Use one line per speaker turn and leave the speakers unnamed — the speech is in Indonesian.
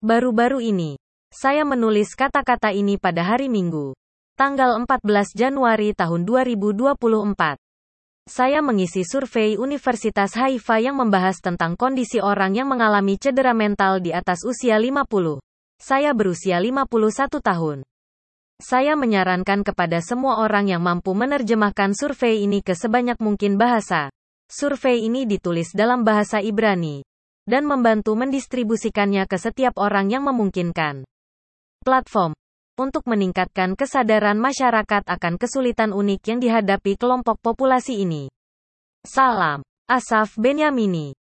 Baru-baru ini, saya menulis kata-kata ini pada hari Minggu, tanggal 14 Januari tahun 2024. Saya mengisi survei Universitas Haifa yang membahas tentang kondisi orang yang mengalami cedera mental di atas usia 50. Saya berusia 51 tahun. Saya menyarankan kepada semua orang yang mampu menerjemahkan survei ini ke sebanyak mungkin bahasa. Survei ini ditulis dalam bahasa Ibrani dan membantu mendistribusikannya ke setiap orang yang memungkinkan. Platform untuk meningkatkan kesadaran masyarakat akan kesulitan unik yang dihadapi kelompok populasi ini. Salam, Asaf Benyamini.